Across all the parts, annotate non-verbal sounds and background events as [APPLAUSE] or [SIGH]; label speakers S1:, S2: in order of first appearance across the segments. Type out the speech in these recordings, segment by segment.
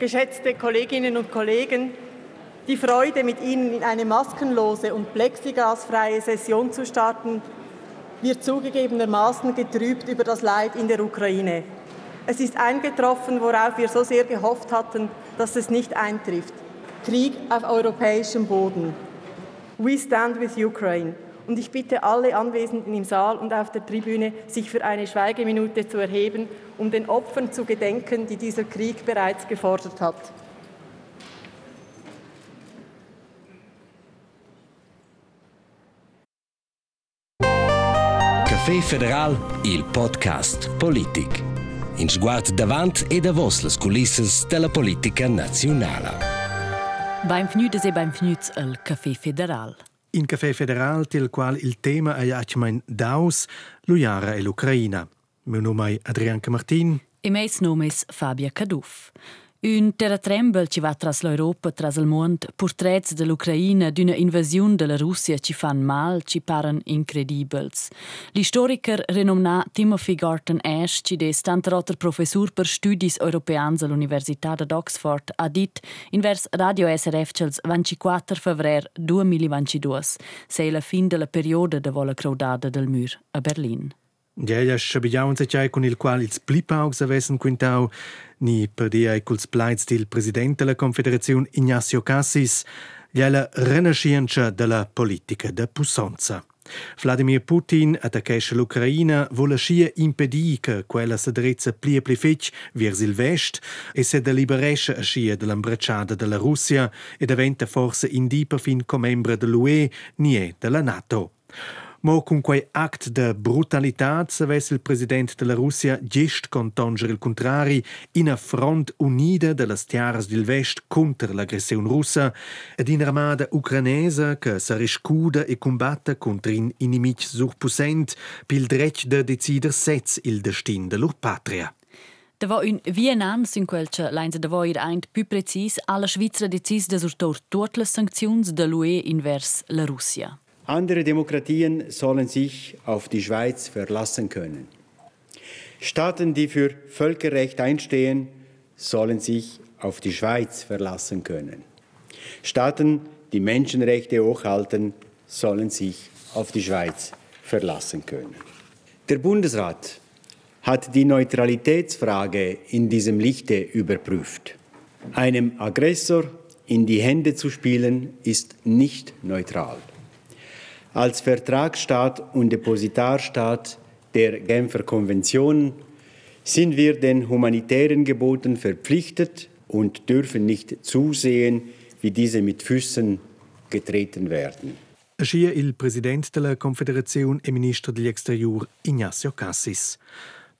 S1: geschätzte Kolleginnen und Kollegen, die Freude, mit Ihnen in eine maskenlose und plexiglasfreie Session zu starten, wird zugegebenermaßen getrübt über das Leid in der Ukraine. Es ist eingetroffen, worauf wir so sehr gehofft hatten, dass es nicht eintrifft. Krieg auf europäischem Boden. We stand with Ukraine. Und ich bitte alle Anwesenden im Saal und auf der Tribüne, sich für eine Schweigeminute zu erheben, um den Opfern zu gedenken, die dieser Krieg bereits gefordert hat.
S2: Café Federal, il podcast Politik. In sguard davant e davos les culisses della politica nazionale.
S3: Benvenuti e benvenuti al Café Federal.
S4: In Café Federal, til qual il tema è atgemain daus, l'Uiara e l'Ucraina. Meu nome è Adrianca Martin.
S3: E meis nome è Fabia Caduff. Un terratrembel ci va tras l'Europa, tras il mond, portrets dell'Ucraina, d'una invasiun della Russia ci fan mal, ci paren incredibels. L'historiker renomnà Timothy Garton Ash, ci des tantarotter professur per studis europeans all'Università d'Oxford, ha dit in vers Radio SRF cels 24 febrer 2022, sei la fin della perioda de vola craudada del mur a Berlin.
S4: Gli schabigliaun se con il qual ils blipaugs avessen quintau, ni per dia culs plaids del presidente della Confederazione Ignacio Cassis, gliela renascienza della politica de Pussonza. Vladimir Putin attaccesce l'Ucraina vuole scia impedì che quella si drezza plie pli fetg vers il vest e se deliberesce a scia dell'imbracciata della Russia e diventa forse indipa fin membro dell'UE nie della NATO. Mo con quei act de brutalitat savess il president della Russia gest contonger il contrari in a front unida de las tiaras del vest contra l'aggressione russa ed in armada ucranesa che sa riscuda e combatta contra in inimic surpussent pil dretg de decider sez il destin de lor patria.
S3: Da war un vienans in quel che leins da var eint più precis alla Svizra decis de surtor tutte le sanctions de l'UE invers la Russia.
S5: Andere Demokratien sollen sich auf die Schweiz verlassen können. Staaten, die für Völkerrecht einstehen, sollen sich auf die Schweiz verlassen können. Staaten, die Menschenrechte hochhalten, sollen sich auf die Schweiz verlassen können. Der Bundesrat hat die Neutralitätsfrage in diesem Lichte überprüft. Einem Aggressor in die Hände zu spielen, ist nicht neutral. Als Vertragsstaat und Depositarstaat der Genfer Konvention sind wir den humanitären Geboten verpflichtet und dürfen nicht zusehen, wie diese mit Füßen getreten werden.
S4: Aschia il president della Confederazione e ministro degli exterior Ignacio Cassis.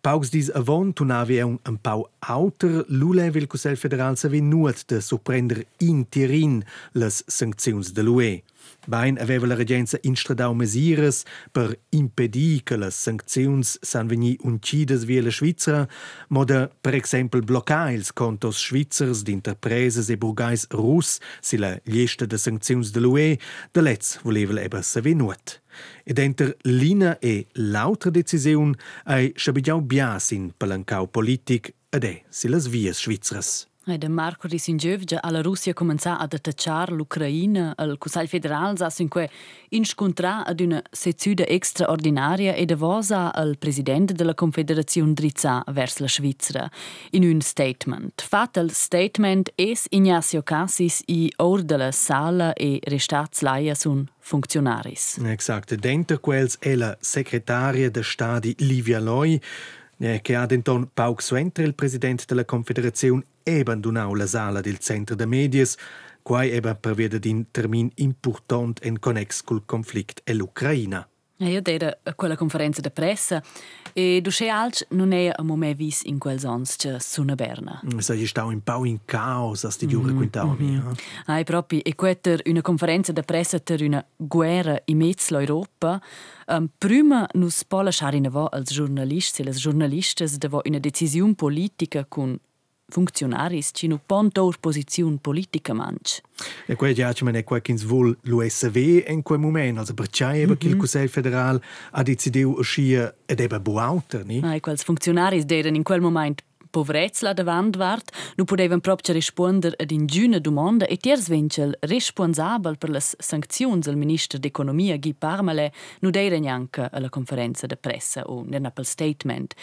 S4: Paugs dis avon tunava un, un pau auter, l'ULE vil Cussel Federal sa nuot de surprender in tirin les sancziuns de l'UE. Bain aveva la regenza instradau mesires per impedir che le sancziuns san veni uncidas via la Svizra, moda per exempel bloccar ils contos svizzers d'interpreses e burgais russ si la lista de sancziuns de l'UE, de letz voleva eba sa venuot. Ed enter l'ina e l'autra decisiun ai schabigiau bias in palancau politic ed è si las vias svizzras.
S3: De Marco di Singiövgia alla Russia comença ad attacciar l'Ucraina. Il Consiglio federale sa sinque inscontrà ad una sezione extraordinaria e davosa al presidente della Confederazione Drizza vers la Svizzera in un statement. Fat il statement es Ignacio Cassis i or della sala e restats laia sun funzionaris.
S4: Exact. Dentro quels è la segretaria de Stadi Livia Loi, che ha denton Pauk Suentre, il presidente della Confederazione, abbandonau la sala del centro de medias, quai eba prevede din termin important en connex col conflict e l'Ucraina.
S3: Io era a quella conferenza de pressa e du sei alc non è a moment vis in quel sons che suna berna.
S4: Sa gli stau in pau in caos asti giure mm -hmm. quintau mi.
S3: Mm -hmm. Ai proprio e quetter una conferenza de pressa ter una guerra in mezzo l'Europa. Um, prima nus po lasciare in avo als giornalisti e le giornalistes devo una decisione politica con funzionaris ci nu pontor posiziun politica manch.
S4: E quei giacmen è quei kins vol l'USV in quel moment, also perciai eba mm -hmm. il Consiglio federal ha decidiu uscia ed eba buauter, ni?
S3: Ah, quels funzionaris deren in quel moment povrezza davant vart, nu podevan proprio rispondere ad ingüna domanda e tiers vincel responsabel per le sanzioni al ministro d'economia Guy Parmale nu deira neanche alla conferenza de pressa o nel Apple statement.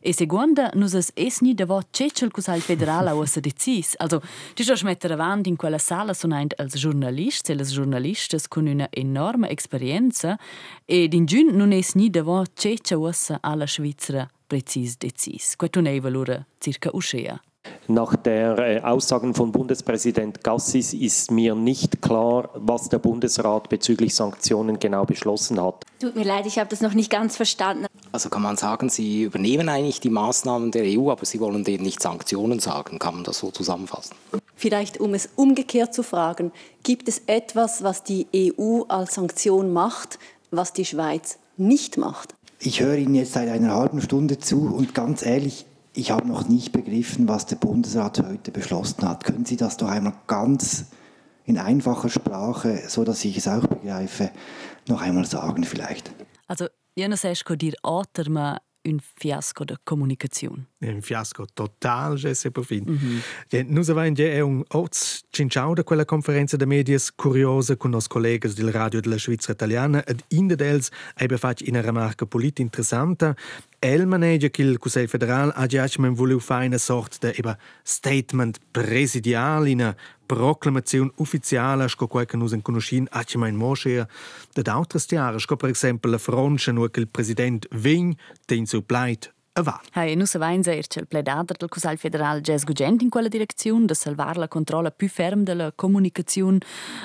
S3: E seconda, nus es es ni davot cecel cusal federal au se decis. Also, ti scho mettere avant in quella sala sonaint als giornalisti e les giornalistas con una enorme experienza ed in giun nun es ni davot cecel ussa alla Schweizer precis decis. Ei valura circa uschea.
S6: Nach der äh, Aussagen von Bundespräsident Gassis ist mir nicht klar, was der Bundesrat bezüglich Sanktionen genau beschlossen hat.
S7: Tut mir leid, ich habe das noch nicht ganz verstanden.
S8: Also kann man sagen, Sie übernehmen eigentlich die Maßnahmen der EU, aber Sie wollen denen nicht Sanktionen sagen. Kann man das so zusammenfassen?
S9: Vielleicht um es umgekehrt zu fragen, gibt es etwas, was die EU als Sanktion macht, was die Schweiz nicht macht?
S10: Ich höre Ihnen jetzt seit einer halben Stunde zu und ganz ehrlich, ich habe noch nicht begriffen, was der Bundesrat heute beschlossen hat. Können Sie das doch einmal ganz in einfacher Sprache, so dass ich es auch begreife, noch einmal sagen vielleicht?
S3: Also, io sesco dir oter, ma un fiasco de comunicazione.
S4: Un fiasco total, Jesse Profin. Mm -hmm. ja, noi avevamo già un oz cinciao da quella conferenza de medias curiosa con nos colleghi del radio della Svizzera italiana ed in dels ebbe fatto una remarca polit interessante. El manege che il Consiglio federale ha già voluto fare una sorta di statement presidiale, una proclamazione ufficiale, sco quel che noi conosciamo, ha già in Moschea, da altre stiare, per esempio la Francia, che il presidente Ving, den so pleit avanti.
S3: Hey, nu savein ser che il pledader del Consiglio federal Jazz Gugent in quella direzione, da salvar la controlla più ferm della comunicazione,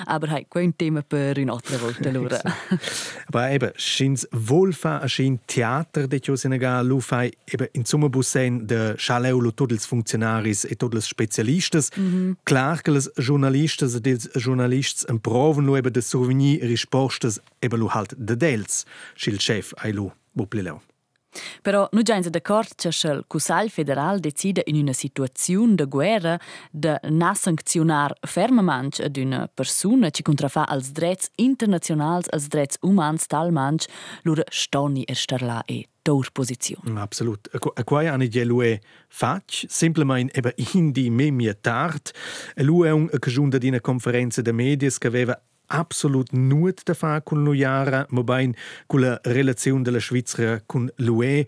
S3: aber hey, quel tema per un'altra volta allora. [LAUGHS]
S4: aber eben, schins wohlfa a schin theater de jo Senegal lu fai eben in Summe bussen de Chaleu lo tots els funcionaris e tots els specialistes. Mm -hmm. Clar que les journalistes e els journalists en proven lo eben de survenir rispostes eben lo halt de dels, schil chef ai lo buplileu.
S3: Però nu già d'accordo che il Consiglio federale decide in una situazione di guerra di non sanzionare fermamente ad una persona che contrafà als drets internazionali, als drets umans talmanch, loro stoni e starla e tor posizione.
S4: Absolut. A quai anni di lui fac, semplicemente eba [LAUGHS] in di memia tard, e lui è un cagiun di una conferenza de medias che aveva absolut nuot da fa con lo Jara, ma bain con la relazione della Svizzera con l'UE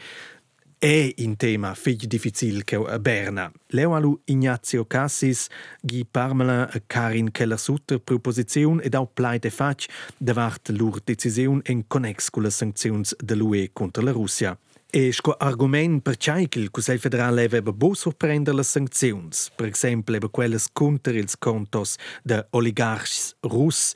S4: è un tema figlio difficile che a Berna. Leo alu Ignazio Cassis, Guy Parmela e Karin Keller-Sutter proposizione ed au pleite fac davart lur decisione in connex con le sanzioni dell'UE contro la Russia. E sco argument per cai che il federale aveva bo sorprendere le sanzioni, per esempio per quelle contro i contos de oligarchi russi,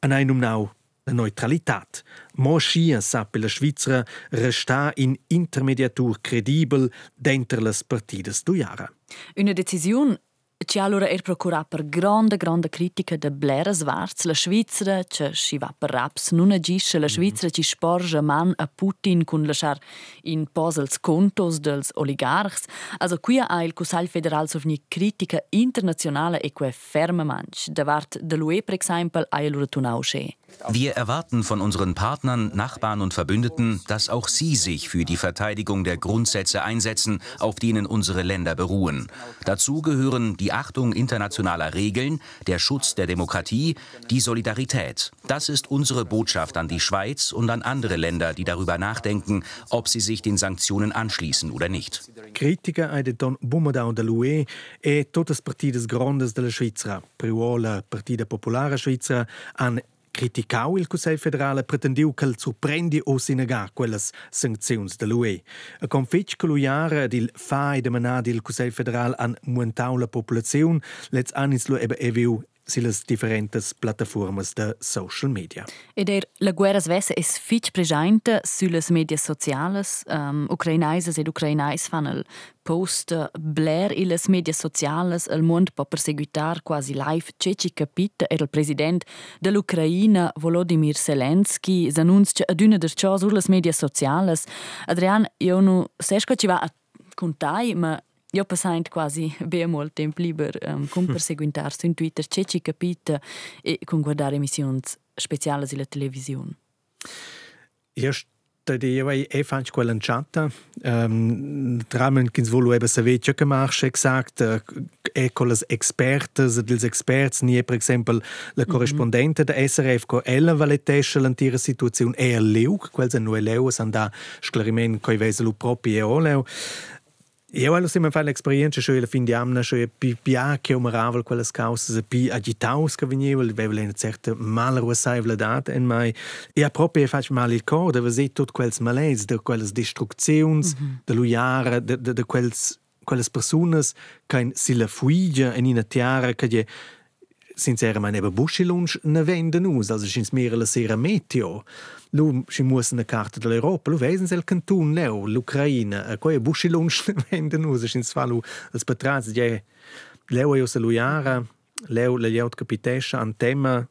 S4: an einem nau la neutralitat. Mo schia sappe la Svizzera resta in intermediatur credibel dentro les partides du jara.
S3: Una decisione Ci allora er procura per grande grande critica de Blair Svarz, la Svizzera, che si va per raps, non agisce la Svizzera ci sporge man a Putin con lasciar in posels contos dels oligarchs. Also qui ha il Consiglio federal sovni critica internazionale e que ferma manch. Davart de l'UE, per esempio, ha allora tunau sche.
S11: Wir erwarten von unseren Partnern, Nachbarn und Verbündeten, dass auch sie sich für die Verteidigung der Grundsätze einsetzen, auf denen unsere Länder beruhen. Dazu gehören die Achtung internationaler Regeln, der Schutz der Demokratie, die Solidarität. Das ist unsere Botschaft an die Schweiz und an andere Länder, die darüber nachdenken, ob sie sich den Sanktionen anschließen oder nicht.
S4: Critica ai de Don Bumadau dell'UE e totes partides grandes della Svizzera, Priuola, Partida Popolare Svizzera, han criticau il Consiglio federale pretendiu che il surprendi o sinega quelles sanzioni dell'UE. A confitch che l'uiara ed il fai de manadi il Consiglio federale han muentau la popolazione, let's anis lo ebe eviu sulle differentes plataformas de social media.
S3: Ed er la guerra svessa es fitch presente sulle media sociales, um, ucrainaises ed ucrainais fan el post Blair in les media sociales el mond po perseguitar quasi live ceci capita er el president dell'Ucraina Volodymyr Zelensky s'annunzia ad una der ciò sur les media sociales. Adrian, io nu sesco ci va a contai, ma io passant quasi [LAUGHS] ben molto tempo libero um, con [LAUGHS] perseguitar su Twitter c'è ci capita e con guardare emissioni speciali sulla televisione.
S4: Erst io e fanno quella chatta um, tramen che voleva sapere ciò che marcia exact e con le esperte dels experts nie per esempio la corrispondente da SRF co ella valetesce l'antira situazione e leu quel se no leu sanda sclariment coi veselu proprio e leu io ho sempre l'esperienza che alla fine di anno che più che umorava quelle cause più agitaus che veniva aveva una certa malrosaibilità in mai e proprio faccio male il cuore dove sei tutti quels malaises de quelles distruzioni mm -hmm. de, de, de quels quelles personas che si la fuigia in una tiara che sinceramente Buschelunsch ne venden us, also schins mehr la sera meteo. Lu si muss eine Karte dell'Europa, lu vesen sel Kanton leu, l'Ucraina, quei Buschelunsch [LAUGHS] ne venden us, schins fa lu als Patraz, je leu io se luiara, leu le jaut capitescha an tema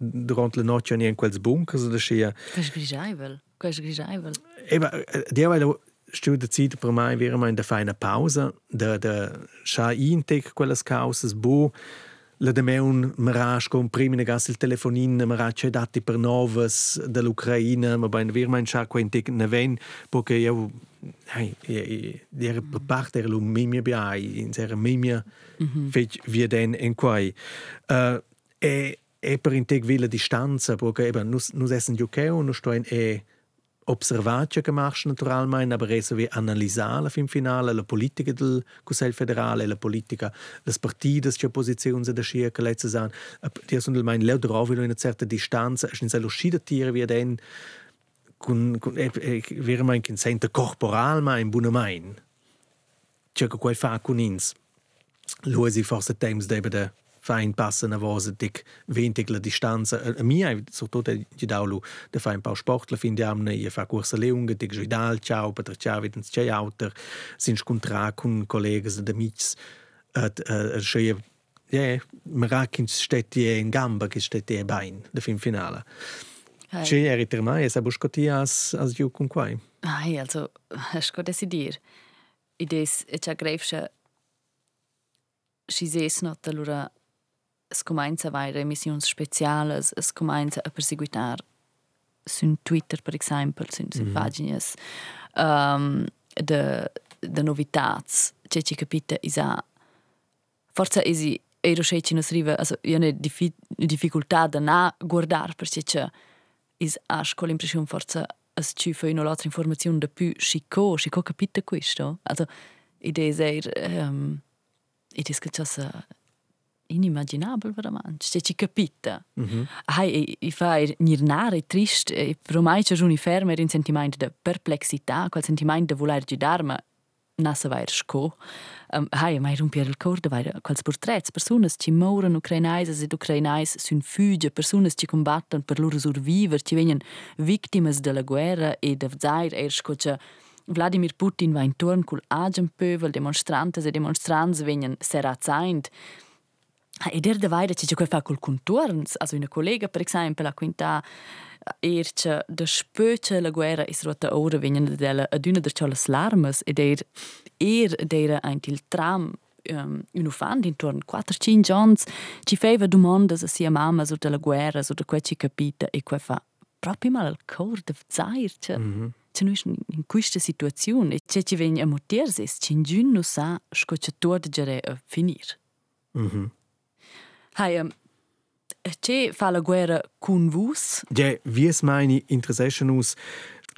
S4: durant la notte in quels bunkers da schia.
S3: Quais grigiaivel, quais grigiaivel.
S4: Eba, die weil studa Zeit per mai wäre ma in der feine Pause, da da scha intec quelles causas bu la de meun marach con primine gas il telefonin marach dati per novas dall'Ucraina ma ben wir mein scha quente ne ven perché io hey der per parte era lo mimia bi in sera mimia fech wir den in quai. Uh, e e per integ villa distanza perché eben nus nus essen UK und nus sto in e observatio che marcia naturalmente, aber reso wie analizzare fin finale la politica del Consiglio federale, la politica, le partite che opposizione da scia che letzte san, die sono mein leu drauf in una certa distanza, es sind uscita tire wie den con con e, e wäre mein consente corporal ma in buona main. C'è che quel fa con ins. Luisi forse temps de fein passen a vose dic ventig la distanza a mi hai soprattutto di daulu de fa un po' sport la fin di amne e fa corsa leunga dic joidal ciao per ciao videns c'è auter sin scontra con collegas ed amics at a schei ja marakin stetti in gamba che stetti bein de fin finale C'è eri ter mai e sa buscoti as as giu con quai.
S3: Ai, also, du decidir. Ides, e c'ha greifsche, si ses not, allora, es comincia a emissioni speciali, es comincia a perseguitar su Twitter, per esempio, su, su mm -hmm. pagine um, de, de novità, c'è ci capita, isa, forse esi, ero c'è ci nos riva, also, io ne diffi, difficoltà da na guardare, perché c'è, is asch con l'impressione forse as ci fa una altra informazione da più scico, scico capita questo. Also, idea è, um, idea che c'è inimmaginabile veramente. C'è ci capita. Mm -hmm. Hai, e fa nirnare, trist, e per mai c'è un fermo un sentimento di perplessità, quel sentimento di voler giudare, ma non sa vai sco. Um, hai, mai rompiere il cuore, vai quels porträts, persone che moran ucrainaises ed ucrainais sun fuge, persone che combattono per loro survivere, che vengono vittime della guerra e da zair er sco che Vladimir Putin va intorno col agempövel, demonstrantes e demonstrants vengono serazzaint. E der da weide ci quel fa col contorns, also una collega per esempio la quinta erce da spöce la guerra is rota ora venien della aduna der cholas larmas ed er er dera ein til tram um, un ufand intorno 4-5 giorni ci feva domandas a sia mamma su della guerra su da quel ci capita e quel fa proprio mal al cor de zair cioè mm -hmm. C'è noi in questa situazione c'è ci vegna a motirsis c'è in giun non sa scoccia torgere a finire.
S4: Mm -hmm.
S3: Hai, um, ce fa la guerra cun vus?
S4: Ja, wie es meine Interesse us.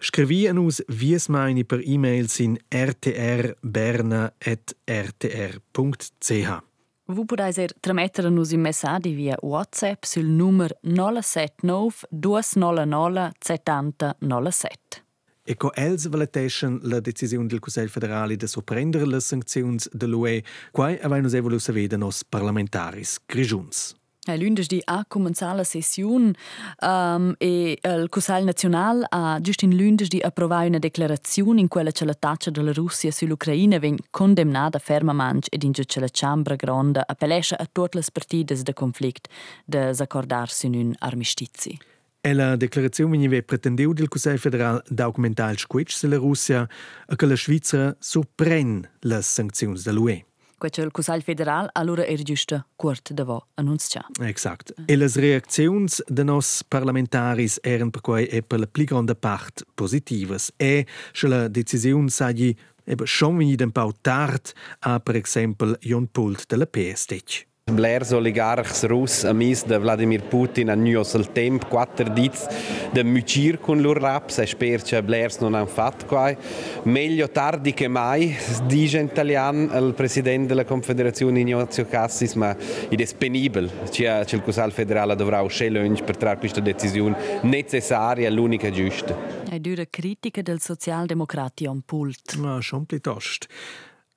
S4: Scrivien us wie es meine per e-mail sin rtrberna.rtr.ch.
S3: Vu podais er tramettere nus in messaggi via WhatsApp sul numero 079 299 70 07.
S4: E co els valeteschen la decisione del Consiglio federale de sorprendere le sanzioni dell'UE, quai avai nos evolu saveda nos parlamentaris grigiuns.
S3: E lunedì ha cominciato la sessione um, e il Consiglio nazionale ha giusto in lunedì approvato una dichiarazione in cui la taccia della Russia sull'Ucraina viene condannata fermamente ed in cui la Ciambra Grande appelesce a tutte le partite del conflitto di accordarsi in un armistizio.
S4: E la declarazione veniva pretendiu del Consiglio federale d'augmentare il squitch sulla Russia e che la Svizzera sorprende le sanzioni dell'UE.
S3: Quel Consiglio federal allora era giusto quart davò annunzià.
S4: Exakt. E le reazioni de nos parlamentaris erano per quei e per la più grande parte positive. E se la decisione saggi eben schon wieder ein paar tard, a per esempio Jon Pult della PSD.
S12: Blers oligarchs rus amis de Vladimir Putin a nuos el temp quattro dits de mucir con lur raps e sper che Blers non han fat quai meglio tardi che mai dice in italian il presidente della Confederazione Ignazio Cassis ma id è penibel che il Cusal federale dovrà uscire per trarre questa decisione necessaria l'unica giusta
S3: È dura critica del socialdemocrati on pult.
S4: Ma schon piuttosto.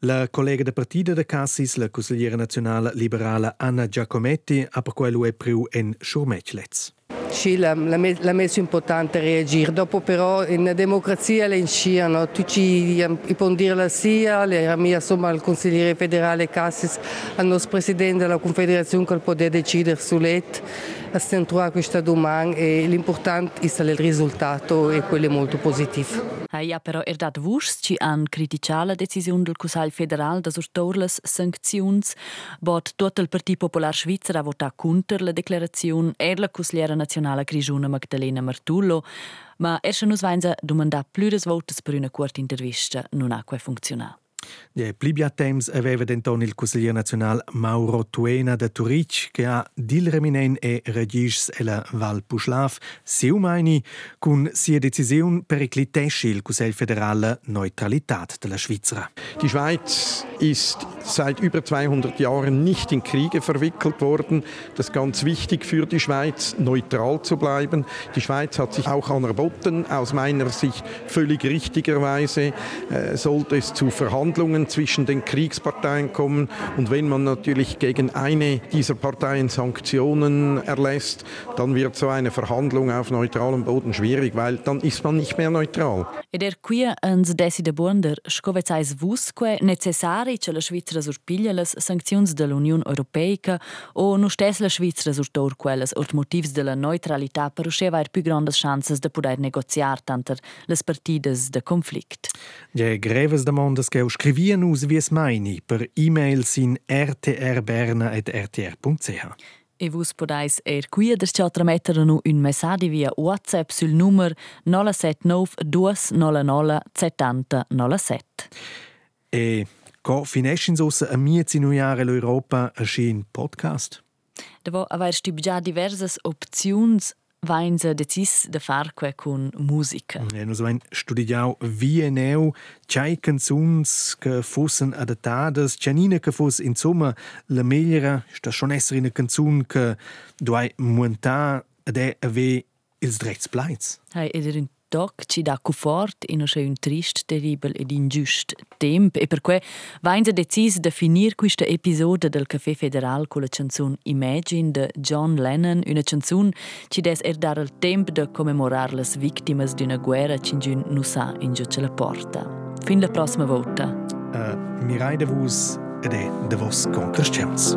S4: La collega de partida de Cassis, la consigliera nazionale liberale Anna Giacometti, ha per quello è più en Schurmetschletz.
S13: Sì, la, la, la messo importante reagire. Dopo però in democrazia le insciano, tutti i può dire la SIA, le mia insomma il consigliere federale Cassis, al nostro presidente della Confederazione che può decidere sull'ET, a centrare questa domanda e l'importante è il risultato e quello è molto positivo.
S3: Ja, però er dat wurs ci han criticato la decisione del Consiglio federale da sortor le sanzioni, bot tot il Partit Popular Svizzer ha votato contro la declarazione e la consigliera nazionale Grigiuna Magdalena Martullo, ma er schon uns weinsa domanda plures votes per una corta intervista non ha funzionà.
S4: Ja, plibia temps aveva denton il consigliere nazionale Mauro Tuena da Turic che ha dil reminen e regis e la Val Puschlaf seu meini con sia decisione per eclitesci il Consiglio federale Neutralität della Svizzera.
S14: Die Schweiz ist seit über 200 Jahren nicht in Kriege verwickelt worden. Das ist ganz wichtig für die Schweiz, neutral zu bleiben. Die Schweiz hat sich auch anerboten. Aus meiner Sicht völlig richtigerweise äh, sollte es zu Verhandlungen zwischen den Kriegsparteien kommen. Und wenn man natürlich gegen eine dieser Parteien Sanktionen erlässt, dann wird so eine Verhandlung auf neutralem Boden schwierig, weil dann ist man nicht mehr neutral.
S3: Ed er qui ans desi de bonder scovezais vusque necessari che la Svizzera surpiglia las sanczions de l'Union Europeica o no stes la Svizzera surtor quelles ort motivs de la neutralità per usceva er più grandes chances de poder negoziar tanter las partidas de conflict.
S4: Ja, greves demandas che scrivien us vies meini per e-mails in rtrberna.rtr.ch.
S3: E vus podais er qui der chatra mettere nu un messadi via WhatsApp sul numero 079 299 70 07.
S4: E co finescin sossa a miez in jahre l'Europa erschien Podcast?
S3: Devo aver stibgià diversas opziuns vainza decis de far que con musica.
S4: E nus vain studiau wie neu chai canzuns che fussen adattadas, chanina che fuss insomma la megliera, sta schon esser in a canzun che duai muntà ed è ave ils drets pleits.
S3: Hai ed un toc ci dà confort in un trist, terribel ed ingiust temp e per cui vainza decis de finir questa episodio del Café Federal con la canzone Imagine de John Lennon, una canzone ci des er dar il temp de commemorar las victimas d'una guerra cingiun nu sa in giù ce la porta. Fin la prossima volta.
S4: Uh, mirai de vus ed è de vos concrescenz.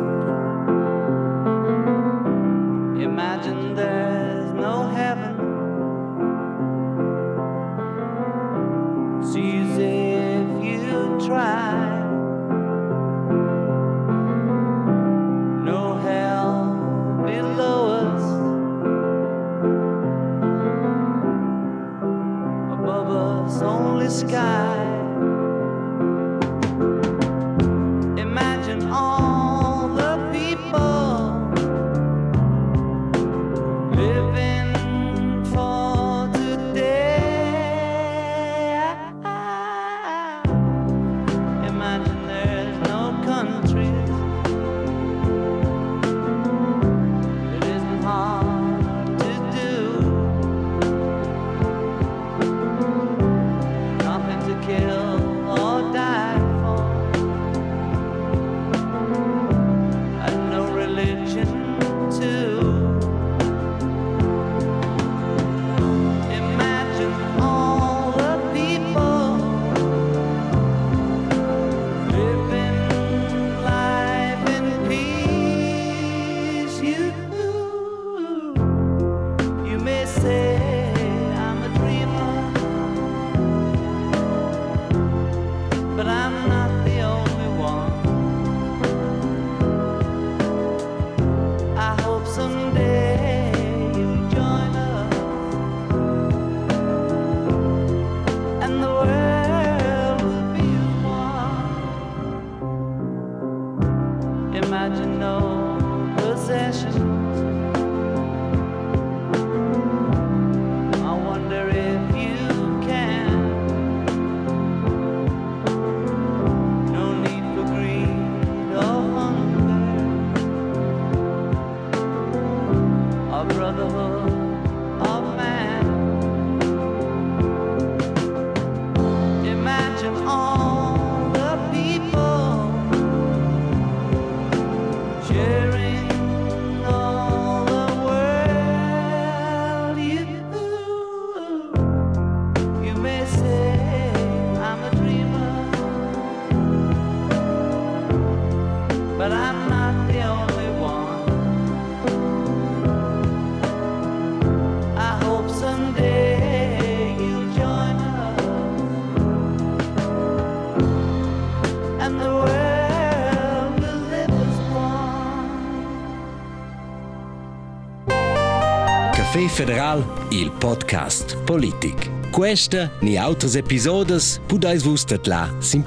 S2: Federal, il podcast Politik. Questa ni altres episodes pudais vus là sin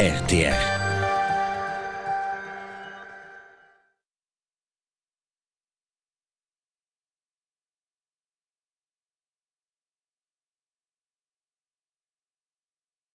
S2: RTR.